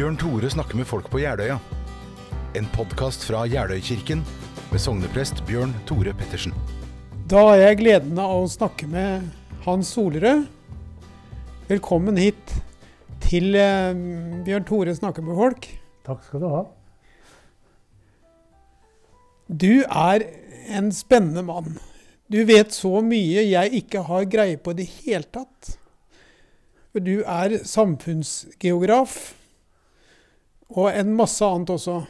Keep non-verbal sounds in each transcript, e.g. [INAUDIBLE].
Bjørn Tore snakker med folk på Jeløya. En podkast fra Jeløykirken med sogneprest Bjørn Tore Pettersen. Da har jeg gleden av å snakke med Hans Solerød. Velkommen hit til eh, Bjørn Tore snakker med folk. Takk skal du ha. Du er en spennende mann. Du vet så mye jeg ikke har greie på i det hele tatt. Du er samfunnsgeograf og en masse annet også.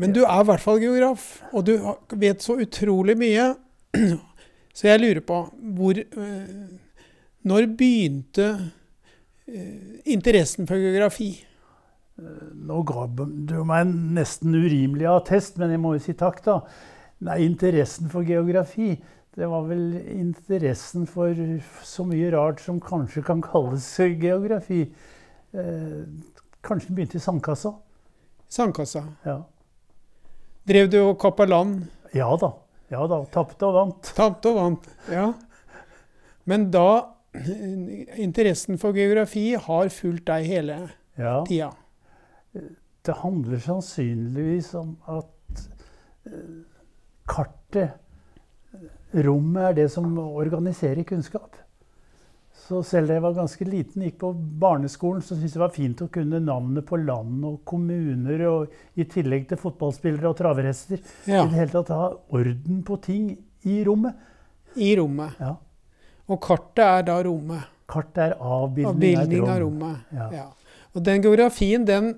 Men du er i hvert fall geograf, og du vet så utrolig mye. [CLEARS THROAT] Så jeg lurer på hvor eh, Når begynte eh, interessen for geografi? Nå ga du meg en nesten urimelig attest, men jeg må jo si takk, da. Nei, interessen for geografi, det var vel interessen for så mye rart som kanskje kan kalles geografi. Kanskje den begynte i sandkassa. Sandkassa. Ja. Drev du og kappa land? ja da. Ja da. Tapte og vant. Tapte og vant. Ja. Men da Interessen for geografi har fulgt deg hele Ja. tida. Det handler sannsynligvis om at eh, kartet, rommet, er det som organiserer kunnskap. Så selv da jeg var ganske liten, gikk på barneskolen, så syntes jeg det var fint å kunne navnet på land og kommuner, og i tillegg til fotballspillere og travhester. Ja, I det hele tatt ha orden på ting i rommet. I rommet. Ja. Og kartet er da rommet. Kartet er avbildning, Avbildning av av rommet. Ja. Ja. Og den geografien den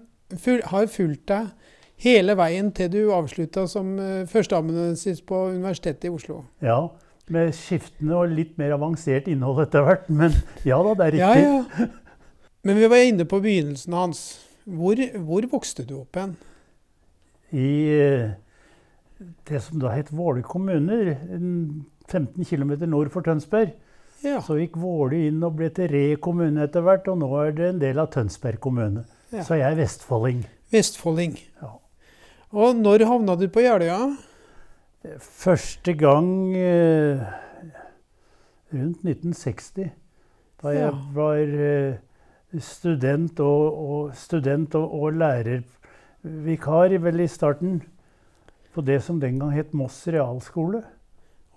har fulgt deg hele veien til du avslutta som uh, førsteamanuensis på Universitetet i Oslo. Ja, med skiftende og litt mer avansert innhold etter hvert. Men ja da, det er riktig. ja. Men vi var inne på begynnelsen hans. Hvor, hvor vokste du opp hen? i eh, det som da het Våler kommuner, 15 km nord for Tønsberg. Ja. Så gikk Våler inn og ble til Re kommune etter hvert, og nå er det en del av Tønsberg kommune. Ja. Så jeg er vestfolding. Vestfolding. Ja. Og når havna du på Jeløya? Første gang eh, rundt 1960, da jeg Ja. var eh, student og, og, student og, og lærervikar vel i starten på det som den gang het Moss realskole.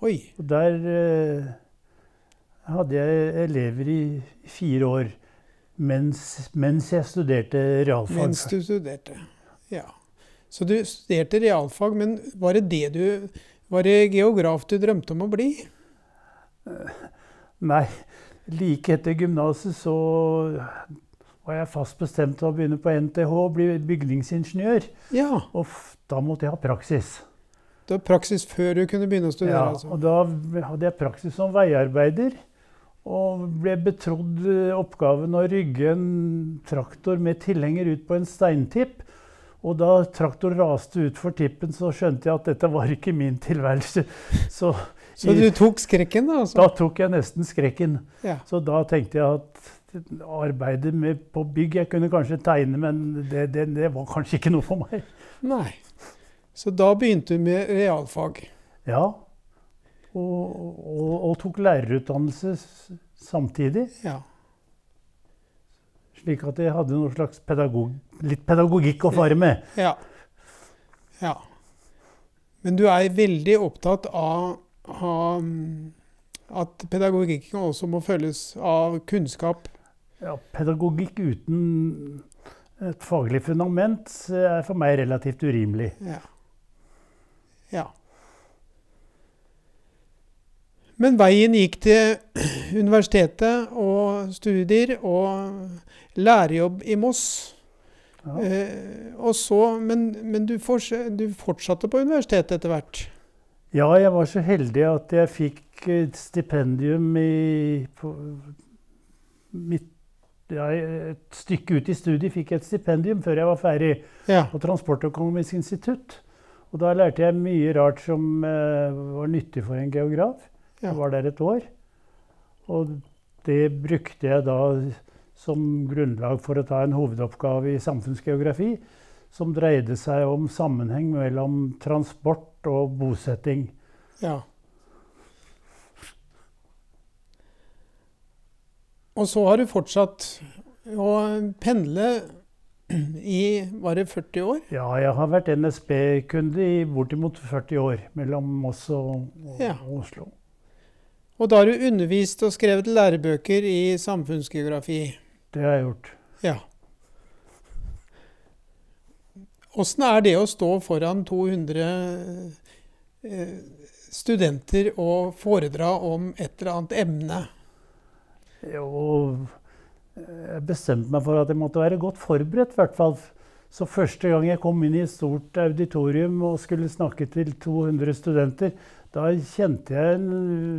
Oi. Og der eh, hadde jeg elever i fire år mens, mens jeg studerte realfag. Mens du studerte. Ja. Så du studerte realfag, men var det det du Var det geograf du drømte om å bli? Nei, like etter gymnaset så var jeg fast bestemt til å begynne på NTH og bli bygningsingeniør. Ja. Og da måtte jeg ha praksis. Det var praksis før du kunne begynne å studere, Ja, altså. og da hadde jeg praksis som veiarbeider. Og ble betrodd eh, oppgaven å rygge en traktor med tilhenger ut på en steintipp. Og da traktoren raste utfor tippen, så skjønte jeg at dette var ikke min tilværelse. Så, Så du tok skrekken, da? altså? da tok jeg nesten skrekken. Ja. Så da tenkte jeg at arbeidet med, på bygg Jeg kunne kanskje tegne, men det, det, det var kanskje ikke noe for meg. Nei. Så da begynte du med realfag. Ja. Og, og, og tok lærerutdannelse samtidig. Ja. Slik at jeg hadde noe slags pedagog, litt pedagogikk å fare med. Ja. ja. Men du er veldig opptatt av, av at pedagogikken også må følges av kunnskap. Ja, pedagogikk uten et faglig fundament er for meg relativt urimelig. Ja. ja. Men veien gikk til universitetet og studier og lærerjobb i Moss. Ja. Eh, og så, men men du, forts du fortsatte på universitetet etter hvert? Ja, jeg var så heldig at jeg fikk et stipendium i på mitt, ja, Et stykke ut i studiet fikk jeg et stipendium før jeg var ferdig Ja. på Transportøkonomisk institutt. Og da lærte jeg mye rart som eh, var nyttig for en geograf. Ja. Jeg var der et år. Og det brukte jeg da som grunnlag for å ta en hovedoppgave i samfunnsgeografi, som dreide seg om sammenheng mellom transport og bosetting. ja. Og så har du fortsatt å pendle [CLEARS THROAT] i var det 40 år? Ja, jeg har vært NSB-kunde i bortimot 40 år. Mellom Moss og, og Ja. Oslo. Og da har du undervist og skrevet lærebøker i samfunnsgeografi. Det har jeg gjort. Ja. Åssen er det å stå foran 200 eh, studenter og foredra om et eller annet emne? Jo jeg bestemte meg for at jeg måtte være godt forberedt, i hvert fall. Så første gang jeg kom inn i et stort auditorium og skulle snakke til 200 studenter, da kjente jeg en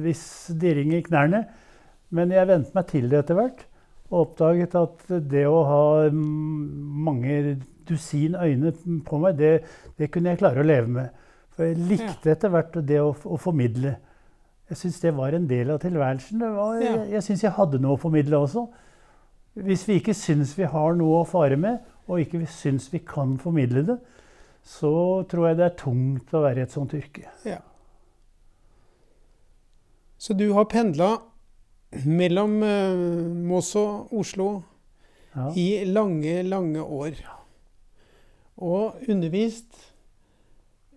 viss dirring i knærne. Men jeg vente meg til det etter hvert. Og oppdaget at det å ha mange dusin øyne på meg, det, det kunne jeg klare å leve med. For jeg likte etter hvert det å, å formidle. Jeg syns det var en del av tilværelsen. Det var, Jeg, jeg syns jeg hadde noe å formidle også. Hvis vi ikke syns vi har noe å fare med, og ikke syns vi kan formidle det, så tror jeg det er tungt å være i et sånt yrke. Ja. Så du har pendla mellom Mås Moss og Oslo Ja. i lange, lange år. Og undervist.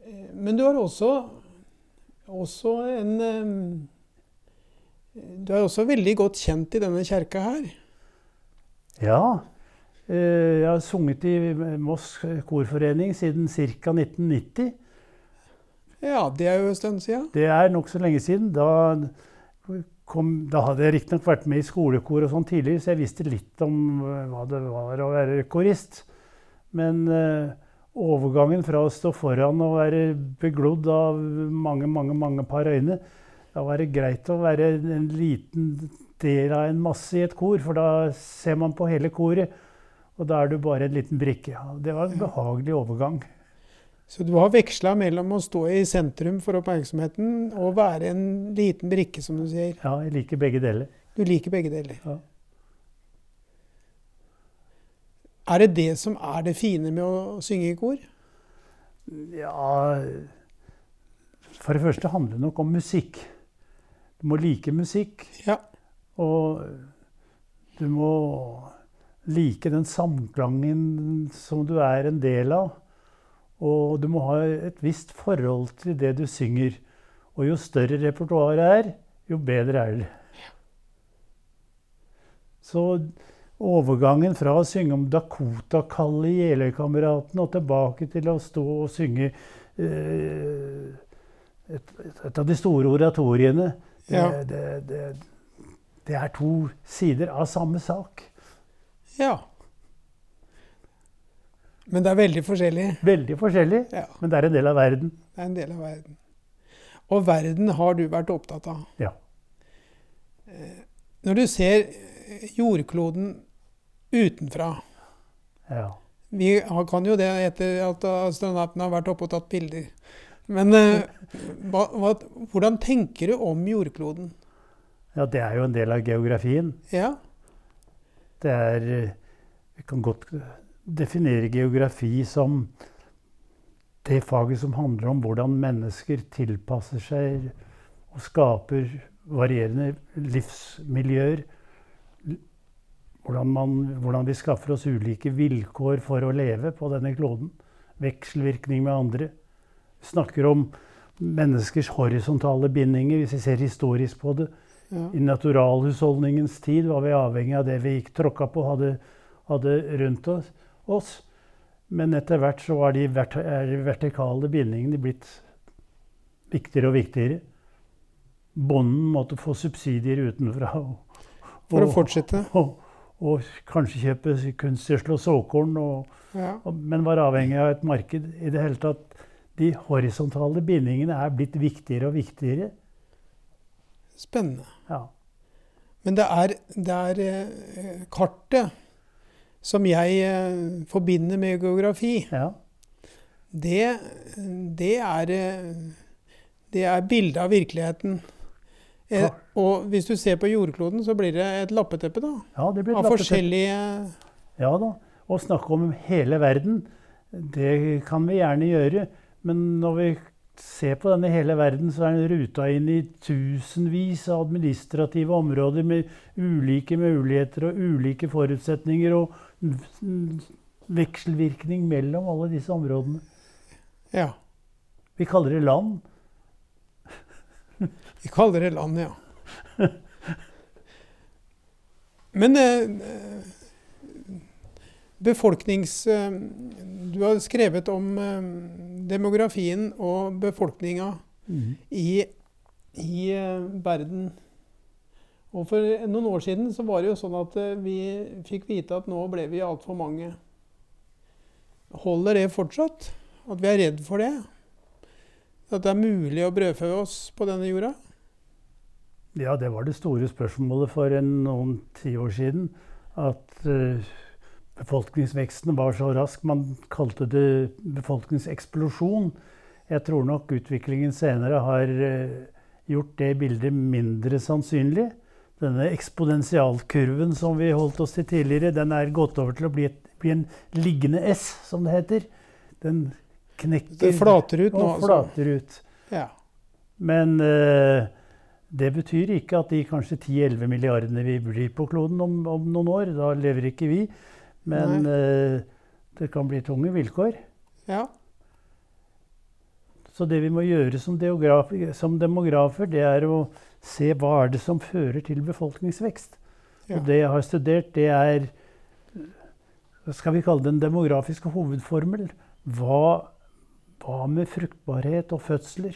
Eh, Men du har også, også en eh, Du er også veldig godt kjent i denne kjerka her. ja. Eh, Jeg har sunget i Moss korforening siden ca. 1990. Ja, det er jo en stund siden. Det er nokså lenge siden. Da, kom, da hadde jeg riktignok vært med i skolekor og sånn tidligere, så jeg visste litt om eh, hva det var å være korist. Men eh, overgangen fra å stå foran og være beglodd av mange, mange, mange par øyne Da var det greit å være en liten del av en masse i et kor, for da ser man på hele koret. Og da er du bare en liten brikke. Det var en behagelig overgang. Så du har veksla mellom å stå i sentrum for oppmerksomheten og være en liten brikke, som du sier. Ja, jeg liker begge deler. Du liker begge deler. Ja. Er det det som er det fine med å synge i kor? Ja For det første handler det nok om musikk. Du må like musikk, Ja. og du må like den samklangen som du er en del av. Og du må ha et visst forhold til det du synger. Og jo større repertoaret er, jo bedre er det. Så overgangen fra å synge om Dakota-kallet i Jeløykameratene og tilbake til å stå og synge eh, et, et av de store oratoriene, det, det, det, det er to sider av samme sak. ja. Men det er veldig forskjellig. Veldig forskjellig, Ja, men det er en del av verden. det er en del av verden. Og verden har du vært opptatt av. Ja. Eh, Når du ser eh, jordkloden utenfra Ja. Vi kan jo det etter at astronautene har vært oppe og tatt bilder. Men eh, hva, hva, hvordan tenker du om jordkloden? ja, det er jo en del av geografien. Ja, Det er Vi kan godt definere geografi som det faget som handler om hvordan mennesker tilpasser seg og skaper varierende livsmiljøer. Hvordan, man, hvordan vi skaffer oss ulike vilkår for å leve på denne kloden. Vekselvirkning med andre. Vi snakker om menneskers horisontale bindinger, hvis vi ser historisk på det. ja. I naturalhusholdningens tid var vi avhengig av det vi gikk tråkka på, hadde, hadde rundt oss, oss. Men etter hvert så var de vert er de vertikale bindingene blitt viktigere og viktigere. Bonden måtte få subsidier utenfra. Og, For å fortsette. Og, og kanskje kjøpe kunstgjødsel og såkorn, Ja. men var avhengig av et marked. I det hele tatt, De horisontale bindingene er blitt viktigere og viktigere. Spennende. Ja. Men det er, det er eh, kartet som jeg eh, forbinder med geografi. ja. Det, det er eh, Det er bildet av virkeligheten. Eh, og hvis du ser på jordkloden, så blir det et lappeteppe da, ja det blir av lappeteppe. forskjellige Ja da. Å snakke om hele verden, det kan vi gjerne gjøre. Men når vi ser på denne hele verden, så er den ruta inn i tusenvis av administrative områder med ulike muligheter og ulike forutsetninger og vekselvirkning mellom alle disse områdene. Ja. Vi kaller det land. Vi kaller det land, ja. Men eh, befolknings... Eh, du har skrevet om eh, demografien og befolkninga i, i eh, verden. Og for noen år siden så var det jo sånn at eh, vi fikk vite at nå ble vi altfor mange. Holder det fortsatt? At vi er redd for det? At det er mulig å brødfø oss på denne jorda? Ja, det var det store spørsmålet for en, noen tiår siden. At uh, befolkningsveksten var så rask. Man kalte det befolkningseksplosjon. Jeg tror nok utviklingen senere har uh, gjort det bildet mindre sannsynlig. Denne eksponentialkurven som vi holdt oss til tidligere, den er gått over til å bli, et, bli en liggende S, som det heter. Den knekker Det flater ut nå, og altså. flater ut. Ja. Men eh, det betyr ikke at de kanskje 10-11 milliardene vi blir på kloden om, om, noen år, da lever ikke vi. Men eh, det kan bli tunge vilkår. ja. Så det vi må gjøre som, som demografer, det er å se hva er det som fører til befolkningsvekst. Ja. Og det jeg har studert, det er hva skal vi kalle den demografiske hovedformel. Hva, hva med fruktbarhet og fødsler?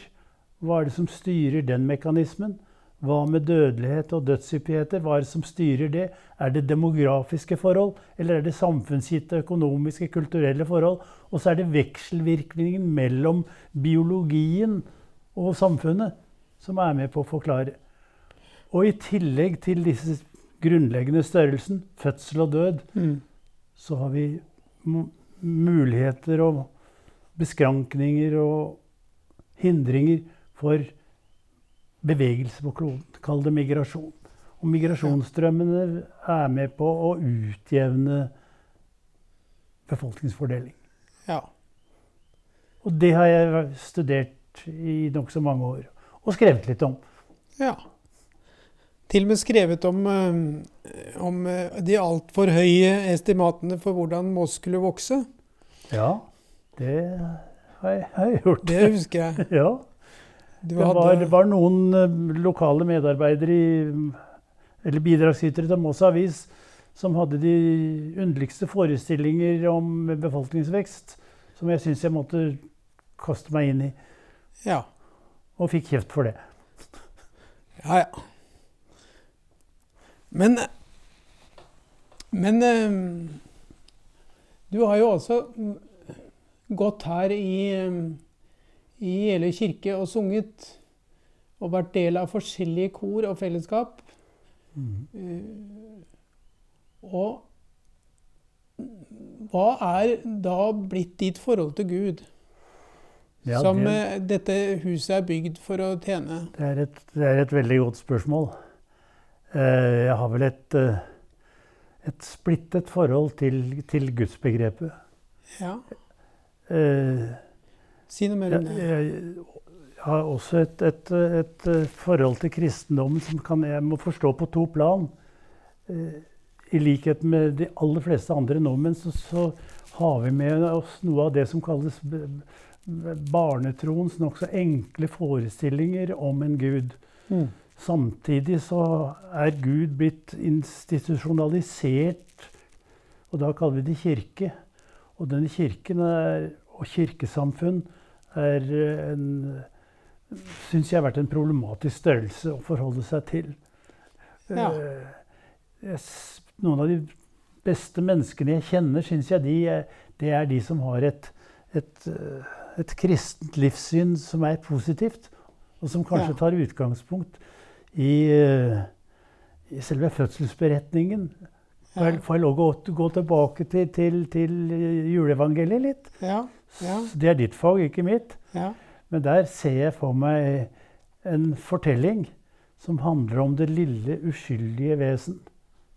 Hva er det som styrer den mekanismen? Hva med dødelighet og dødshyppigheter? Hva er det som styrer det? Er det demografiske forhold, eller er det samfunnsgitte økonomiske, kulturelle forhold? Og så er det vekselvirkningen mellom biologien og samfunnet som er med på å forklare. Og i tillegg til disse grunnleggende størrelsen, fødsel og død, Mm. så har vi muligheter og beskrankninger og hindringer for bevegelse på kloden. Kall det migrasjon. Og migrasjonsstrømmene er med på å utjevne befolkningsfordeling. ja. Og det har jeg studert i nokså mange år. Og skrevet litt om. Ja. Til og med skrevet om, eh, om eh, de altfor høye estimatene for hvordan Moss skulle vokse. Ja, det har jeg, har jeg gjort. Det husker jeg. [LAUGHS] Ja. Det var, det var noen eh, lokale medarbeidere i, eller bidragsytere til Moss Avis som hadde de underligste forestillinger om befolkningsvekst, som jeg syns jeg måtte kaste meg inn i, Ja. og fikk kjeft for det. Ja, ja. Men Men eh, du har jo også gått her i, eh, i Jeløy kirke og sunget. Og vært del av forskjellige kor og fellesskap. Eh, Og hva er da blitt ditt forhold til Gud? Ja, som det, eh, dette huset er bygd for å tjene? det, er et, det er et veldig godt spørsmål. Eh, Jeg har vel et, et splittet forhold til, til gudsbegrepet. Ja. Eh, Si noe mer Jeg, om det. jeg har også et, et, et, eh, forhold til kristendommen som kan, jeg må forstå på to plan. Eh, I likhet med de aller fleste andre nordmenn så, så har vi med oss noe av det som kalles barnetroens nokså enkle forestillinger om en gud. Mm. Samtidig så er Gud blitt institusjonalisert, og da kaller vi det kirke. Og denne kirken er, og kirkesamfunn er eh, en Syns jeg har vært en problematisk størrelse å forholde seg til. Ja. Eh, jeg Noen av de beste menneskene jeg kjenner, syns jeg de, er- det er de som har et, et, eh, et kristent livssyn som er positivt, og som kanskje Ja. tar utgangspunkt i, eh, i selve fødselsberetningen. Får jeg, lov å gå, gå tilbake til, til, til juleevangeliet litt? Ja, ja, Det er ditt fag, ikke mitt. ja. Men der ser jeg for meg en fortelling som handler om det lille, uskyldige vesen.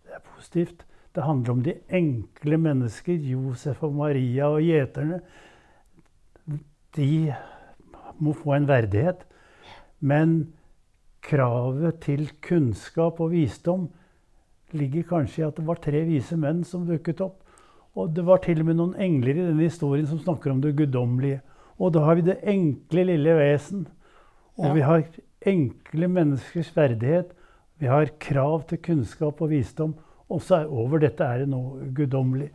Det er positivt. Det handler om de enkle mennesker, Josef og Maria og gjeterne. De må få en verdighet. Men kravet til kunnskap og visdom ligger kanskje i at det var tre vise menn som dukket opp. Og det var til og med noen engler i denne historien som snakker om det guddommelige. Og da har vi det enkle, lille vesen. Og Ja. vi har enkle menneskers verdighet. Vi har krav til kunnskap og visdom. Og så er over dette er det noe guddommelig.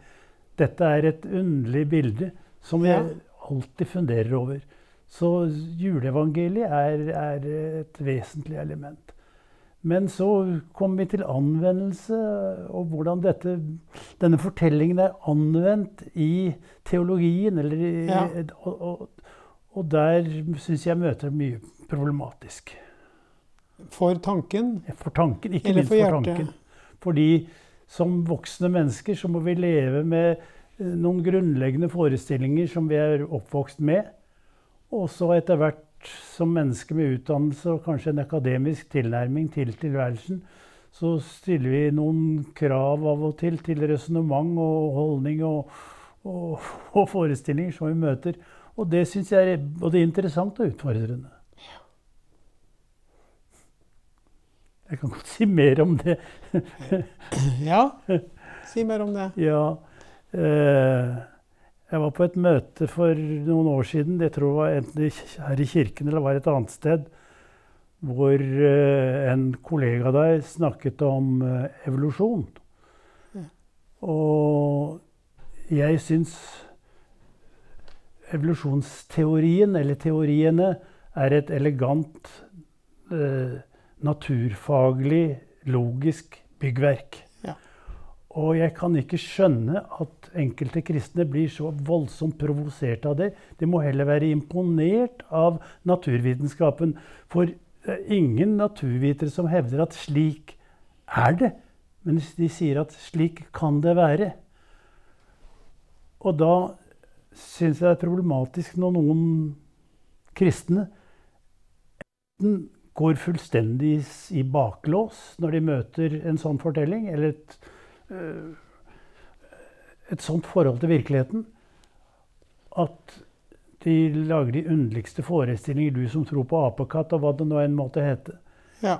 Dette er et underlig bilde som jeg Ja. alltid funderer over. Så juleevangeliet er, er et vesentlig element. Men så kommer vi til anvendelse, og hvordan dette, denne fortellingen er anvendt i teologien. Eller i, Ja. og, og, og der syns jeg møter mye problematisk. For tanken, For tanken, ikke eller minst for for tanken. Fordi som voksne mennesker så må vi leve med eh, noen grunnleggende forestillinger som vi er oppvokst med. Og så etter hvert som menneske med utdannelse og kanskje en akademisk tilnærming til tilværelsen, så stiller vi noen krav av og til til resonnement og holdning og, og, og forestillinger som vi møter. Og det syns jeg er både interessant og utfordrende. Jeg kan godt si mer om det. Ja, si mer om det. Ja. Eh, jeg var på et møte for noen år siden, jeg tror det var enten her i kirken eller var et annet sted, hvor eh, en kollega der snakket om eh, evolusjon. Mm. Og jeg syns evolusjonsteorien, eller teoriene, er et elegant eh, naturfaglig, logisk byggverk. Og jeg kan ikke skjønne at enkelte kristne blir så voldsomt provosert av det. De må heller være imponert av naturvitenskapen. For det er ingen naturvitere som hevder at slik er det. Men de sier at slik kan det være. Og da syns jeg det er problematisk når noen kristne enten går fullstendig i baklås når de møter en sånn fortelling, eller et, et sånt forhold til virkeligheten, at de lager de underligste forestillinger, du som tror på apekatt, og hva det nå enn måtte hete. Ja.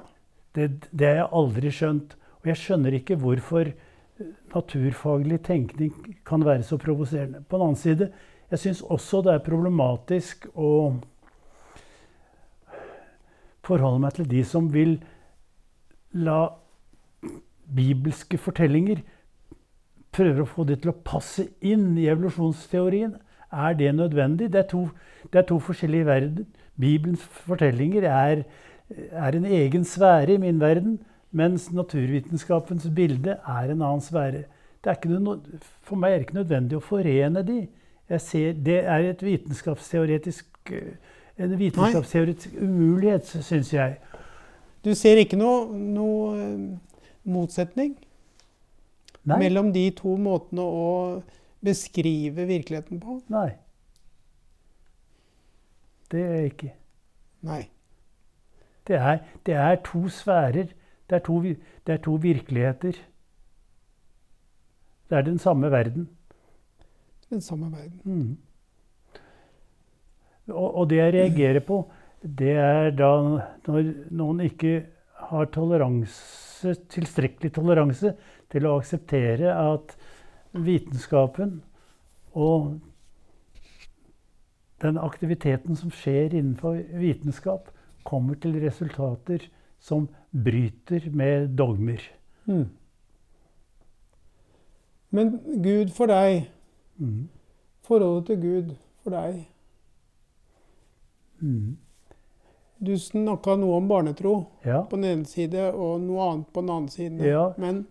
Det, det har jeg aldri skjønt. Og jeg skjønner ikke hvorfor eh, naturfaglig tenkning kan være så provoserende. På den annen side, jeg syns også det er problematisk å forholde meg til de som vil la bibelske fortellinger prøver å få det til å passe inn i evolusjonsteorien. Er det nødvendig? Det er to, det er to forskjellige verden. Bibelens fortellinger er, er en egen sfære i min verden, mens naturvitenskapens bilde er en annen sfære. For meg er det ikke nødvendig å forene de. Ser, det er et vitenskapsteoretisk, en vitenskapsteoretisk umulighet, syns jeg. Du ser ikke noe, noe motsetning Nei. mellom de to måtene å beskrive virkeligheten på? Nei. Det er ikke. Nei. Det er, det er to sfærer. Det er to, det er to virkeligheter. Det er den samme verden. Den samme verden. Mm. Og, og det jeg reagerer på, det er da når noen ikke har toleranse, tilstrekkelig toleranse til å akseptere at vitenskapen og den aktiviteten som skjer innenfor vitenskap, kommer til resultater som bryter med dogmer. Mm. Men Gud for deg, Mm. forholdet til Gud for deg Mm. Du snakka noe om barnetro Ja. på den ene side, og noe annet på den andre siden. Ja. Men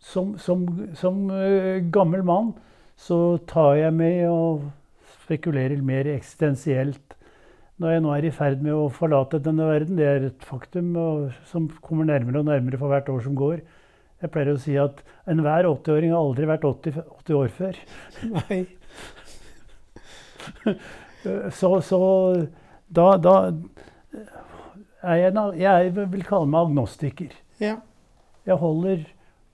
Som, som, som eh, gammel mann så tar jeg med og spekulerer mer eksistensielt. Når jeg nå er i ferd med å forlate denne verden, det er et faktum som kommer nærmere og nærmere for hvert år som går. Jeg pleier å si at enhver 80-åring har aldri vært 80, 80 år før. nei. [LAUGHS] Så, så da, da er jeg, jeg vil kalle meg agnostiker. Ja. Jeg holder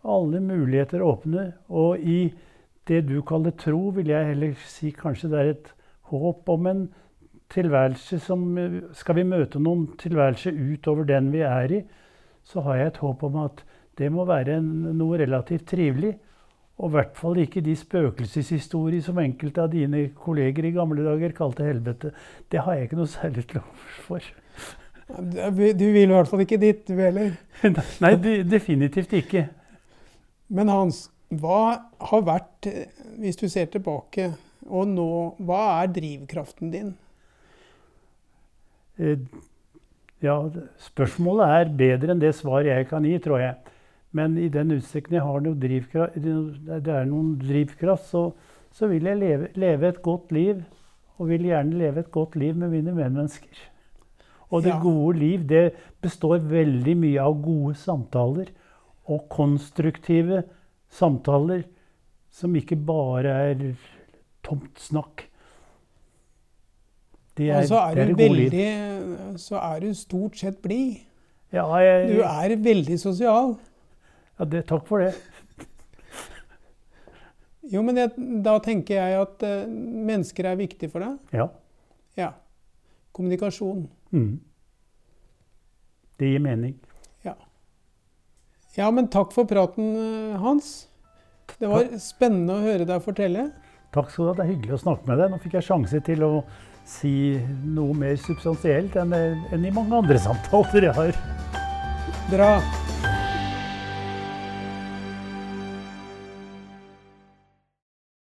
alle muligheter åpne, og i det du kaller tro, vil jeg heller si kanskje det er et håp om en tilværelse som Skal vi møte noen tilværelse utover den vi er i, så har jeg et håp om at det må være en, noe relativt trivelig. Og i hvert fall ikke de spøkelseshistorier som enkelte av dine kolleger i gamle dager kalte helvete. Det har jeg ikke noe særlig til overs for. Du vil i hvert fall ikke dit, du heller. [LAUGHS] Nei, definitivt ikke. Men Hans, hva har vært, hvis du ser tilbake og nå, hva er drivkraften din? Eh, ja, spørsmålet er bedre enn det svaret jeg kan gi, tror jeg. Men i den utstrekning jeg har noe drivkraft, det er noen drivkraft, så, så vil jeg leve, leve, et godt liv. Og vil gjerne leve et godt liv med mine medmennesker. Og det ja. gode liv det består veldig mye av gode samtaler og konstruktive samtaler som ikke bare er tomt snakk. Det er, og så er, det er du veldig Så er du stort sett blid. Ja, jeg, du er veldig sosial. Ja, det, takk for det. [LAUGHS] Jo, men det, da tenker jeg at uh, mennesker er viktig for deg. Ja. ja. Kommunikasjon. Mm. Det gir mening. Ja. ja, men takk for praten, eh, Hans. Det var takk. spennende å høre deg fortelle. Takk skal du ha. Det er hyggelig å snakke med deg. Nå fikk jeg sjanse til å si noe mer substansielt enn, enn i mange andre samtaler jeg har. Bra.